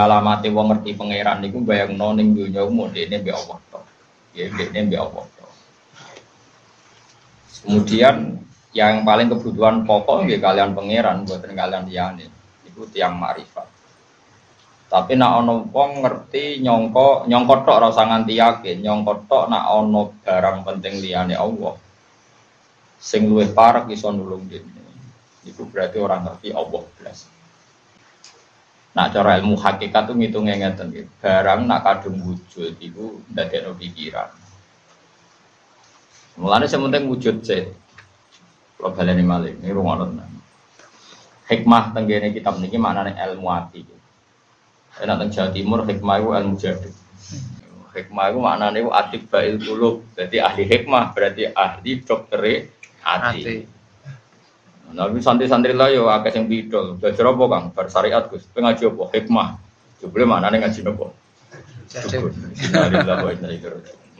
Alamate wong ngerti pangeran niku bayangno ning donya dene mbek Allah to. Ya dene mbek Allah to. Kemudian yang paling kebutuhan pokok nggih kalian pangeran buatan kalian liyane. Itu tiang marifat. Tapi nak ono wong ngerti nyongko nyongko tok rasa nganti yakin, nyongko tok nak ono barang penting liyane Allah. Sing luwih parek iso nulung dene. Itu berarti orang ngerti Allah belas. Nah cara ilmu hakikat itu ngitungnya ngeten gitu. Barang nak kadung wujud itu no pikiran. Mulanya sementing wujud sih. Kalau baleni malik ini rungonon. Hikmah tenggene kitab niki maknane ilmu hati. Enak teng Jawa Timur hikmah itu ilmu jadi. Hikmah itu maknane itu atik bail kulub. Jadi ahli hikmah berarti ahli dokter hati. Nabi santri-santri lah yo akeh sing bidol. Belajar apa Kang? Bar syariat Gus. Ngaji apa? Hikmah. Jebule mana nih ngaji apa?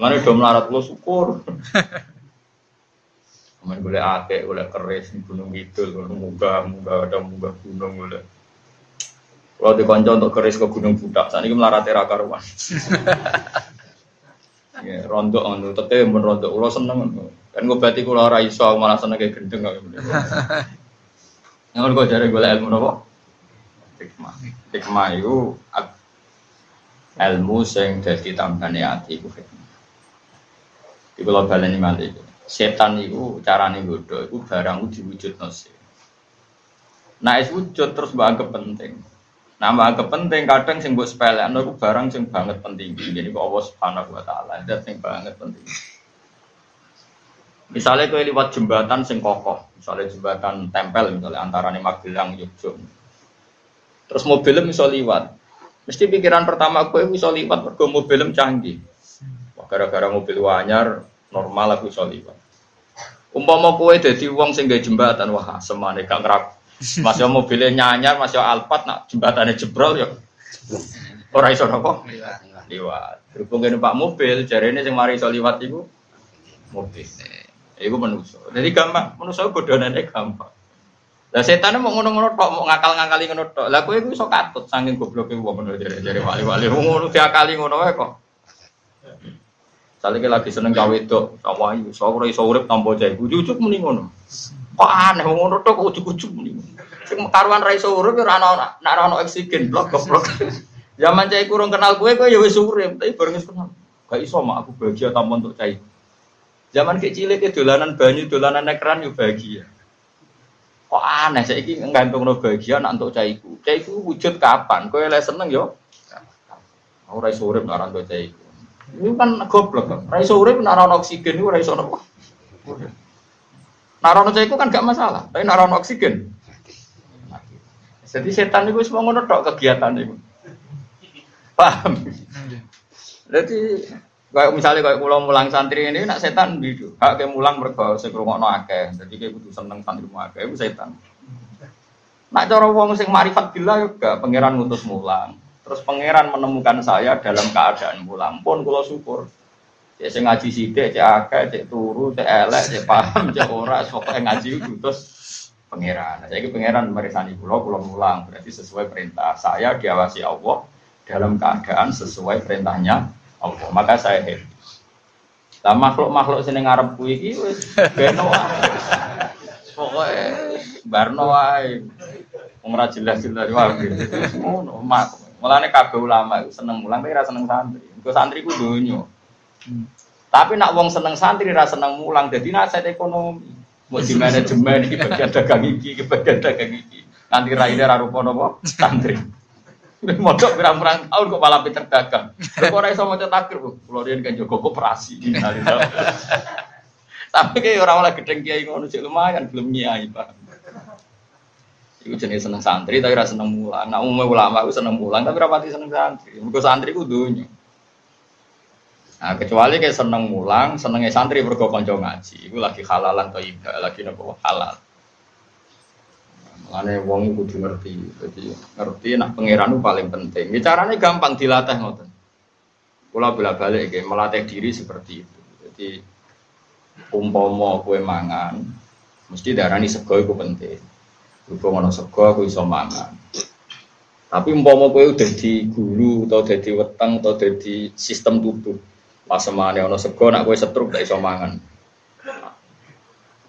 Mana do melarat lo syukur. Kemudian boleh akeh, boleh keris di gunung itu, munggah, munggah ada munggah gunung boleh. Kalau di konco untuk keris ke gunung budak, saat ini melarat era karuan. Ya, rontok ngono, tetep men rontok, kula seneng Kan gue berarti kula ora iso malah seneng kayak gendeng kok. Yang gue cari gue ilmu nopo? Hikmah. Hikmah itu ilmu sing dadi tambane ati iku hikmah. Di kula baleni malih. Setan itu carane godho iku barang diwujudno sih. Nah, es wujud terus mbak penting. Nama agak penting kadang sing buat sepele, anu barang sing banget penting. Jadi kok Allah Subhanahu Wa Taala, ada sing banget penting. Misalnya kau lewat jembatan sing kokoh, misalnya jembatan tempel, misalnya antara nih Magelang, Yogyakarta. Terus mobilnya bisa lewat. Mesti pikiran pertama gue bisa lewat, mergo mobilnya canggih. Gara-gara mobil wanyar, normal aku bisa lewat. Umpama kue jadi uang sing jembatan, wah semane gak ngerak masih mobilnya nyanyar, masih alpat, nak jembatannya jebrol ya. Orang iso nopo? Liwat. Berhubung ini pak mobil, jari ini yang mari iso liwat itu mobil. Iku manusia. Jadi gampang, manusia bodonannya gampang. Lah setan mau ngono-ngono tok, mau ngakal-ngakali ngono tok. Lah kowe iku iso katut saking gobloke wong ngono jare-jare wali-wali ngono diakali ngono wae kok. Salike lagi seneng gawe wedok, sama ayu, iso ora iso urip tanpa cah iku. Jujuk muni ngono. Kok aneh ngono tok ujug-ujug muni. Sing karuan ra iso urip ora ana nek ora ana oksigen blok goblok. Zaman cah kurang kenal kowe kowe ya wis urip, tapi bareng wis kenal. Gak iso mak aku bahagia tanpa untuk cah Zaman kecil itu dolanan banyu, dolanan ekran yo bahagia. Kok aneh saya ini nggantung no bahagia nak untuk caiku. Caiku wujud kapan? Kau yang seneng yo. Aku rai sore naran tuh caiku. Ini kan goblok. Rai sore naran oksigen itu rai sore. Narono itu kan gak masalah, tapi narono oksigen. Jadi setan itu semua ngono tok kegiatan itu. Paham? Jadi kayak misalnya kayak pulau mulang santri ini nak setan bidu. Hak kayak mulang mereka sekrungokno akeh. Jadi kayak butuh seneng santri mu akeh itu setan. Nak cara wong sing marifat bila juga pangeran ngutus mulang. Terus pangeran menemukan saya dalam keadaan mulang pun kalau syukur. Cek sing ngaji sithik, cek akeh, cek turu, cek elek, cek paham, cek ora, pokoke ngaji itu terus pangeran. Nah, saya pangeran merisani pulau, pulau mulang, berarti sesuai perintah. Saya diawasi Allah dalam keadaan sesuai perintahnya Allah. Maka saya happy. Lah makhluk-makhluk sini ngarep kuwi iki wis beno. Pokoke barno wae. Wong ora jelas-jelas wae. Ngono, mak. Mulane kabeh ulama seneng mulang tapi ora seneng santri. Engko santri ku donya. Tapi nak wong seneng santri rasa seneng mulang jadi nasihat ekonomi. Mau di manajemen iki bagian dagang iki, iki bagian dagang iki. Nanti raine ra rupa napa santri. Modok pirang-pirang tahun kok malah pinter dagang. Kok ora iso maca takir, kula riyen kan jaga koperasi. Tapi kayak orang oleh gedeng kiai ngono sih lumayan belum nyai Pak. Iku jenis seneng santri tapi rasa seneng mulang. Nah umumnya ulama aku seneng mulang tapi rapati seneng santri. Mergo santri ku dunya. Nah, kecuali kayak seneng mulang, senengnya santri bergo ngaji, itu lagi halalan atau ibadah, lagi nopo halal. Mulane wong kudu ngerti, jadi ngerti nak pangeran paling penting. Ya, caranya gampang dilatih ngoten. Kula bolak balik kayak melatih diri seperti itu. Jadi umpomo kue mangan, mesti darani sego itu penting. Berhubung ono sego aku iso mangan. Tapi umpama kowe udah di guru atau di weteng atau di sistem tubuh. Pas semane ono sego nak kowe setruk gak iso mangan.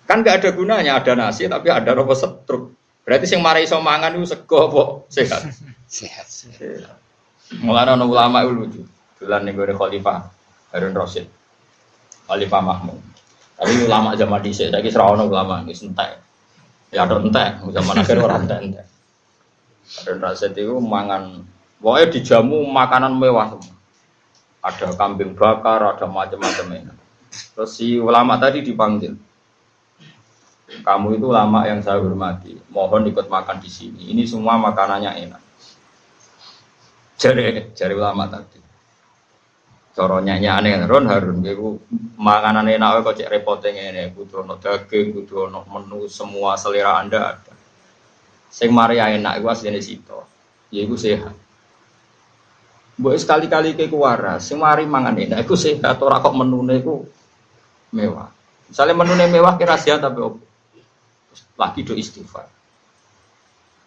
Kan gak ada gunanya ada nasi tapi ada robo setruk. Berarti sing mari iso mangan itu sego apa sehat? Sehat. Mulane ono ulama itu lucu. Dolan ning gone Khalifah Harun Rasid. Khalifah Mahmud. Tapi ulama zaman dhisik saiki ora ono ulama wis entek. Ya ada entek, zaman akhir ora entek-entek. Harun Rasid itu mangan pokoknya dijamu makanan mewah semua. Ada kambing bakar, ada macam-macam Terus si ulama tadi dipanggil. Kamu itu ulama yang saya hormati. Mohon ikut makan di sini. Ini semua makanannya enak. Jari, jari ulama tadi. Coronya aneh Ron Harun itu makanan enak kok cek repotnya ini butuh no daging, butuh no menu semua selera anda ada. Sing Maria enak itu aslinya situ, ya itu sehat. Buat sekali-kali ke waras, sing mari mangan enak itu sehat. Orang kok menu itu mewah. Misalnya menu mewah kira sehat tapi apa? Lagi do istighfar.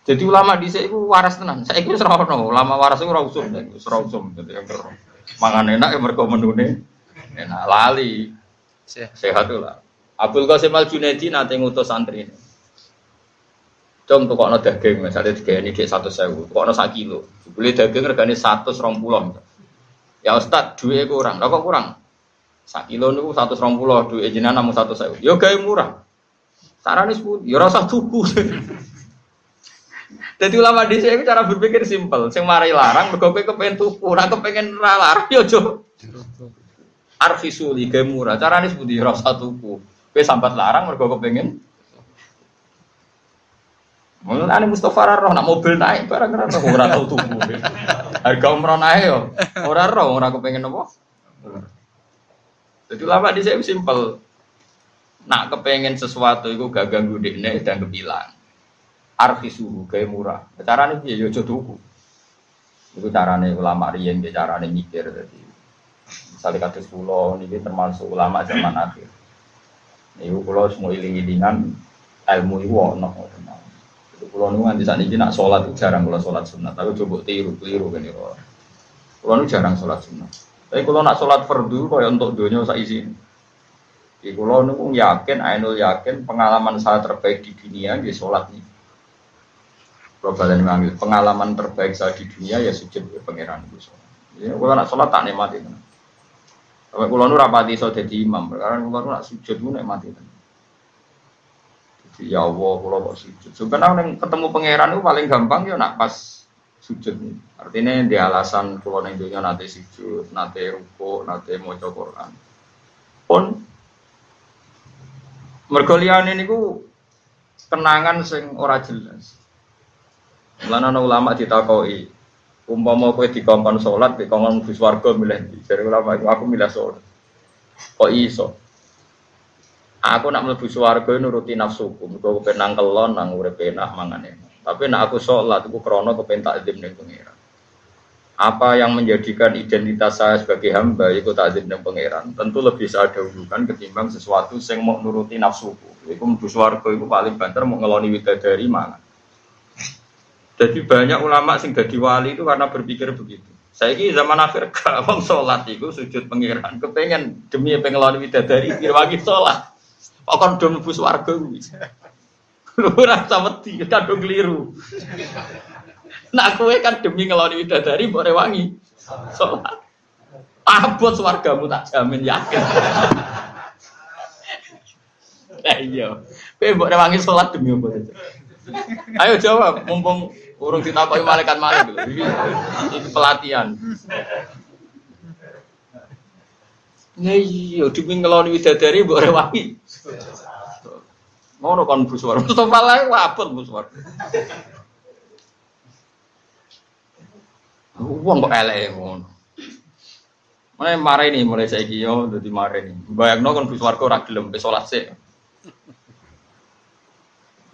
Jadi ulama di sini waras tenan. Saya kira serono, ulama waras itu rausum, rausum. Jadi yang mangan enak ya mereka menune enak lali sehat lah Abdul Qasim Al Junaidi nanti ngutus santri ini Cung tuh kok daging misalnya tiga ini dia satu sewu, kok no kilo, beli daging regane satu serong pulau. Ya Ustad dua kurang, kok kurang? Sak kilo nih satu serong pulau, dua jenengan namun satu sewu. Yo gaya murah. Sarane sepuluh, yo rasa tuku. Jadi ulama di sini cara berpikir simpel. Sing mari larang, mergo kowe kepengen tuku, ora kepengen ra larang yo jo. Arfisuli ge murah. Carane sepundi ora usah tuku. Kowe sambat larang mergo kepengen Mulane Mustafa roh nak mobil naik barang ora roh ora tau tuku. Harga umroh naik yo. Ora roh ora kepengen apa? Jadi ulama di sini simpel. Nak kepengen sesuatu itu gak ganggu dekne dan kebilang arfi suhu gaya murah. Carane piye yo aja tuku. Iku carane ulama riyen ge carane mikir dadi. Misalnya kados kula niki termasuk ulama zaman akhir. Niku kula semua iling-ilingan ilmu iku ono. Jadi kula niku nganti sakniki nak salat jarang kula salat sunat, tapi coba tiru tiru kula. Kula niku jarang salat sunat. Tapi kula nak salat fardu kaya untuk donya sak isine. Di kula niku yakin, ainul yakin pengalaman saya terbaik di dunia di sholat ini. Kalau kalian mengambil pengalaman terbaik saya di dunia ya sujud ke pangeran itu. Ya, kalau nak sholat tak nikmati. Kalau kalau nu rapati so jadi imam, karena kalau nak sujud nu nikmati. Jadi ya Allah, kalau kok sujud. Sebenarnya ketemu pangeran itu paling gampang ya nak pas sujud. Artinya di alasan kalau dunia nanti sujud, nanti ruko, nanti mau Quran. Pun mergolian ini ku kenangan sing ora jelas. Lan ana ulama ditakoi, umpama kowe dikongkon salat, dikongkon mlebu swarga milih ndi? Jare ulama itu aku milih salat. Kok iso? Aku nak mlebu swarga nuruti nafsuku, mergo kepen kelon nang urip enak mangane. Tapi nak aku sholat, aku krono kepen takdim ning pangeran. Apa yang menjadikan identitas saya sebagai hamba itu takdim ning pangeran, tentu lebih saya dahulukan ketimbang sesuatu yang mau nuruti nafsuku. Iku mlebu swarga iku paling banter mau ngeloni widadari mangan. Jadi banyak ulama sing jadi wali itu karena berpikir begitu. Saya ini zaman akhir gak wong sholat itu sujud pengiran, kepengen demi pengelola widadari dirwangi sholat. Pokoknya udah mlebu warga kuwi. Lu ora wedi, kadung keliru. Nak kowe kan demi ngeloni widadari mbok rewangi sholat. Abot swargamu tak jamin yakin. Lah iya. Kowe mbok rewangi sholat demi apa? Ayo jawab, mumpung urung ditakoki malaikat malaikat. Ini pelatihan. Nah iya, demi ngeloni widadari mbok rewangi. Ngono kon buswar. Mustafa lae wabot buswar. Wong kok elek ngono. Mulai marah ini mulai saya yo jadi marah ini. Bayang no kon buswar kok ora gelem salat sih.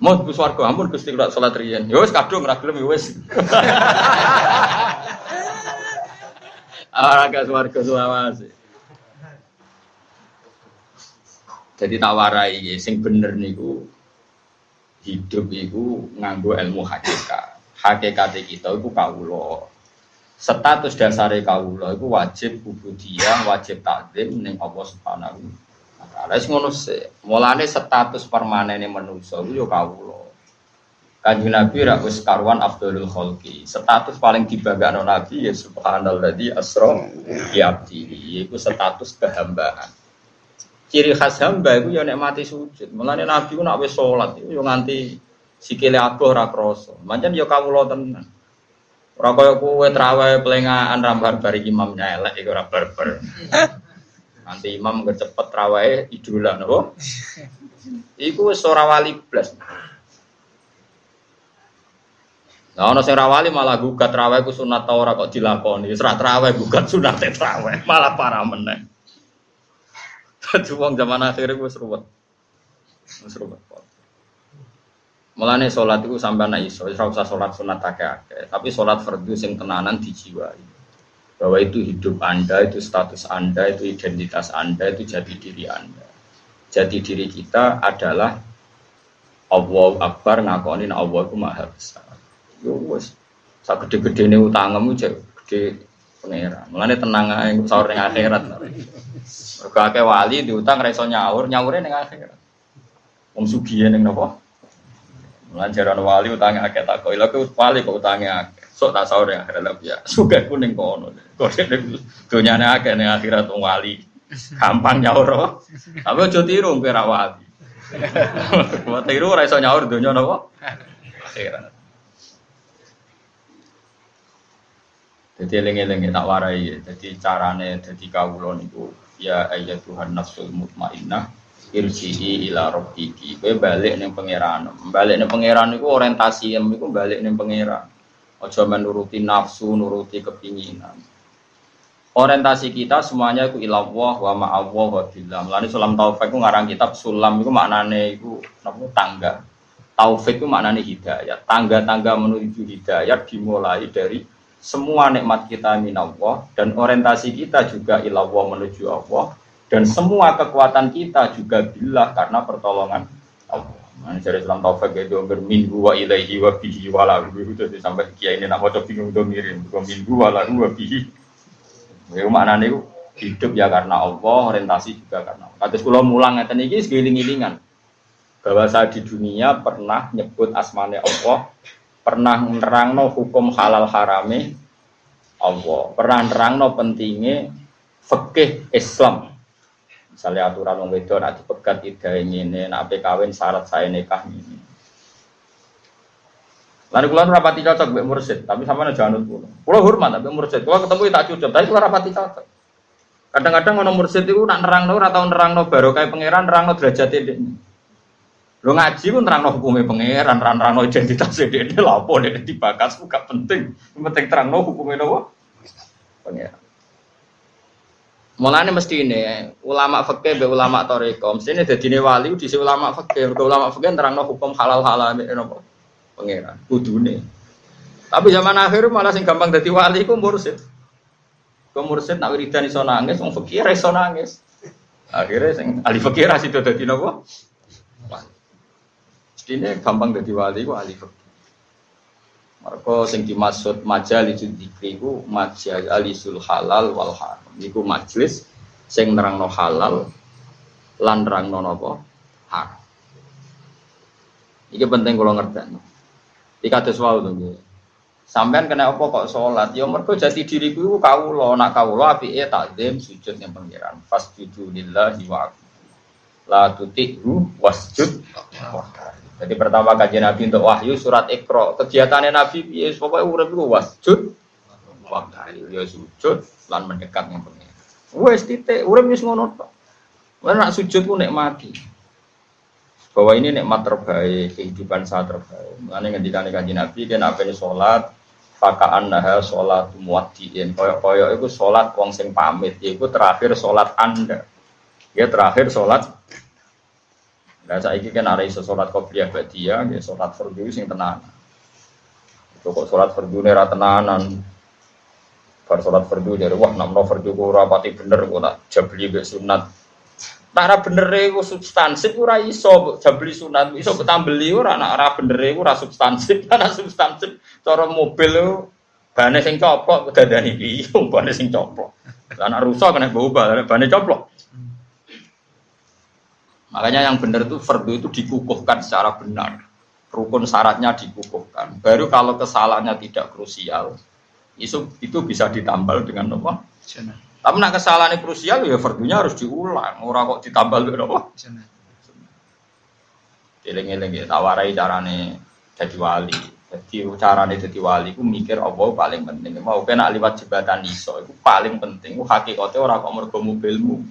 Mau bu swarga, ampun Gusti kula salat riyen. Ya wis kadung ora gelem ya wis. Ora gak swarga selawase. Jadi tawarai sing bener niku hidup iku nganggo ilmu hakikat. hakikat kita itu kawula. Status dasar kawula itu wajib ubudiyah, wajib takdim ning Allah Subhanahu wa taala. Wis ngono sih. Mulane status permanene manusa itu yo kawula. Kanjeng Nabi ra wis karuan Abdul Khalqi. Status paling dibanggakan Nabi ya subhanalladzi asra bi abdihi. Iku status kehambaan. Ciri khas hamba itu ya nek mati sujud. Mulane Nabi ku nak wis salat iku yo nganti sikile abuh ora krasa. Pancen ya kawula tenan. Ora kaya kowe traweh pelengahan rambar bari imam nyelek iku ora barbar. Nanti imam cepet traweh idola napa? Iku wis ora wali blas. Nah, ono sing rawali malah gugat raweh ku sunat ta ora kok dilakoni. Wis ra traweh gugat sunat traweh, malah parah meneh. Dadi wong zaman akhir wis ruwet. Wis ruwet. Mulane salat iku sampai anak iso, ora usah salat sunat akeh-akeh, tapi salat fardu sing tenanan dijiwai. Bahwa itu hidup Anda, itu status Anda, itu identitas Anda, itu jati diri Anda. Jati diri kita adalah Allah Akbar ngakonin Allah itu maha besar yo wis sak gede-gedene utangmu cek gede pangeran. Mulane tenang ae sahur ning akhirat. Mergo akeh wali diutang ra iso nyaur, nyaure ning akhirat. Wong sugih ning napa? Jaran wali utange akeh tak kok. Lha wali kok utange akeh. Sok tak sahur ning akhirat ya. Sugih ku ning kono. Kok ning donyane akeh ning akhirat wali. Gampang nyaur. Tapi aja tiru kowe ra wali. Kok tiru ra iso nyaur donya napa? Akhirat. Jadi eling-eling tak warai. Jadi carane jadi kawulon itu ya ayat Tuhan nafsul mutmainnah irji'i ila rabbiki. Kowe balik ning pangeran. Balik ning pangeran iku orientasi em iku balik ning pangeran. Aja menuruti nafsu, nuruti kepinginan. Orientasi kita semuanya itu ilallah wa ma'allah wa billah. Mulane sulam taufik itu ngarang kitab sulam itu maknane itu napa tangga. Taufik itu maknane hidayat. Tangga-tangga menuju hidayat dimulai dari semua nikmat kita minallah dan orientasi kita juga ilallah menuju Allah dan semua kekuatan kita juga bila karena pertolongan Allah. Nah, dari Islam Taufik itu berminggu wa ilaihi wa bihi wa lahu itu sampai kiai ini nak mau bingung tuh mirin minggu wa lahu wa bihi. Itu maknanya itu hidup ya karena Allah, orientasi juga karena Allah. Kados kula mulang ngeten iki segiling-gilingan bahwa saya di dunia pernah nyebut asmane Allah pernah nerangno hukum halal harame Allah pernah nerangno pentingnya fikih Islam misalnya aturan wong wedok nak dipegat ida ini nak kawin syarat saya nikah ini Lalu kulo rapati cocok mbek mursid, tapi sama aja jangan kulo. Kulo hormat tapi mursid. Kulo ketemu tak cukup, tapi kulo rapati cocok. Kadang-kadang ono mursid itu nak nerangno ora tau nerangno barokah pangeran nerangno derajat ini. Lo ngaji pun terang no hukumnya pangeran, terang terang no identitas dia dia lapo dia dibakas, gak penting. Penting terang no hukumnya no pangeran. Mulane mesti ini ulama fakih be ulama toriko, mesti ini jadi wali di ulama fakih, ulama fakih terang no hukum halal halal ini no pangeran, kudune. Tapi zaman akhir malah sing gampang jadi wali ku mursid. Ku mursid nak wiridan iso nangis, wong fakir iso nangis. Akhirnya sing ahli fakir itu dadi nopo? Ini gampang jadi wali ku ahli. Mereka sing dimaksud majalis dzikri ku majalisul halal wal haram. Iku majelis sing nerangno halal lan nerangno napa haram. Iki penting kalau ngerti. Iki kados wau. Sampean kena apa kok sholat? Ya mergo jati diriku iku kawula, nak kawula apike takzim sujud yang pangeran. Fasjudu lillahi wa la tuti'hu wasjud wa jadi pertama kajian Nabi untuk wahyu surat Iqra. Kegiatannya Nabi ya pokoknya urip iku wasjud waktu ya sujud lan mendekat yang pengen. Wes titik urip wis ngono tok. nak sujud ku nikmati. Bahwa ini nikmat terbaik, kehidupan saat terbaik. Mengenai ngendikan kajian Nabi ini sholat, fakaan nah sholat muwaddiin. Koyok-koyok itu sholat wong sing pamit, itu terakhir sholat anda. Ya terakhir sholat Nah, saya ini kan ada iso sholat qobliyah dia, ya sholat fardu sing tenan. Itu kok sholat fardu ini tenanan. Bar sholat fardu dari wah namno fardu ku rapati bener kok tak jabli be sunat. Tara bener iku substansif ora iso jabli sunat iso ketambeli ora nek ora bener iku ora substansif ana substansif cara mobil bane sing coplok dadani piye bane sing coplok ana rusak kena bau bane coplok makanya yang benar itu fardu itu dikukuhkan secara benar rukun syaratnya dikukuhkan baru kalau kesalahannya tidak krusial itu itu bisa ditambal dengan apa tapi nak kesalahan krusial ya fardunya harus diulang. Orang kok ditambal gitu apa? Eling-eling ya tawarai carane jadi wali. Jadi carane jadi wali ku mikir apa paling penting. Mau kena lewat jembatan iso itu paling penting. Ku hakikate ora kok mergo mobilmu.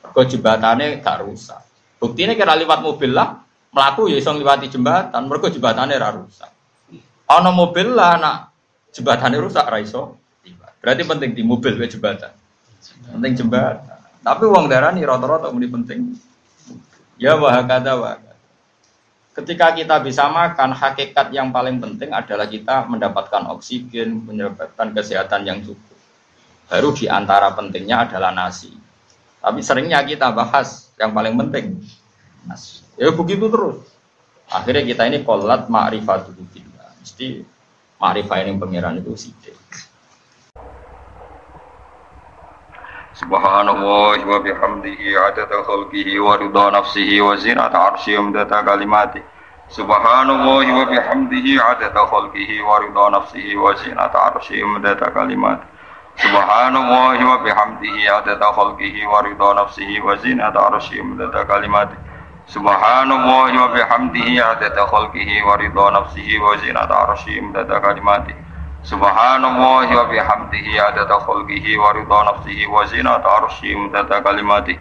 Mergo jembatane gak rusak. Buktinya kira lewat mobil lah melaku ya iso ngliwati jembatan. Mergo jembatane ora rusak. Ana mobil lah nak jembatane rusak ra iso. Berarti penting di mobil ke jembatan. Penting jembatan. Tapi uang darah nih rata-rata ini penting. Ya wah kata wah. Ketika kita bisa makan, hakikat yang paling penting adalah kita mendapatkan oksigen, mendapatkan kesehatan yang cukup. Baru di antara pentingnya adalah nasi. Tapi seringnya kita bahas yang paling penting nasi. Ya begitu terus. Akhirnya kita ini kolat ma'rifatul billah. Mesti ma'rifah ini pengiran itu sidik. Subhanallah wa bihamdihi adada khalqihi wa ridha nafsihi wa zinata arsyihi umdata kalimati Subhanallah wa bihamdihi adada khalqihi wa ridha nafsihi wa zinata arsyihi umdata kalimati Subhanallah wa bihamdihi adada khalqihi wa ridha nafsihi wa zinata arsyihi umdata kalimati. Subhanallah wa bihamdihi adada khalqihi wa ridha nafsihi wa zinata arsyihi umdata kalimati. Subhanallah wa bihamdihi adada khalqihi wa ridha nafsihi wa zinata arsyihi mudada kalimati.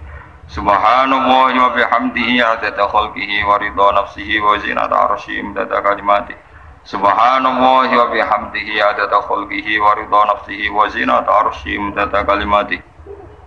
Subhanallah wa bihamdihi adada khalqihi wa ridha nafsihi wa zinata arsyihi mudada kalimati Subhanallah wa bihamdihi adada khalqihi wa ridha nafsihi wa zinata arsyihi mudada kalimati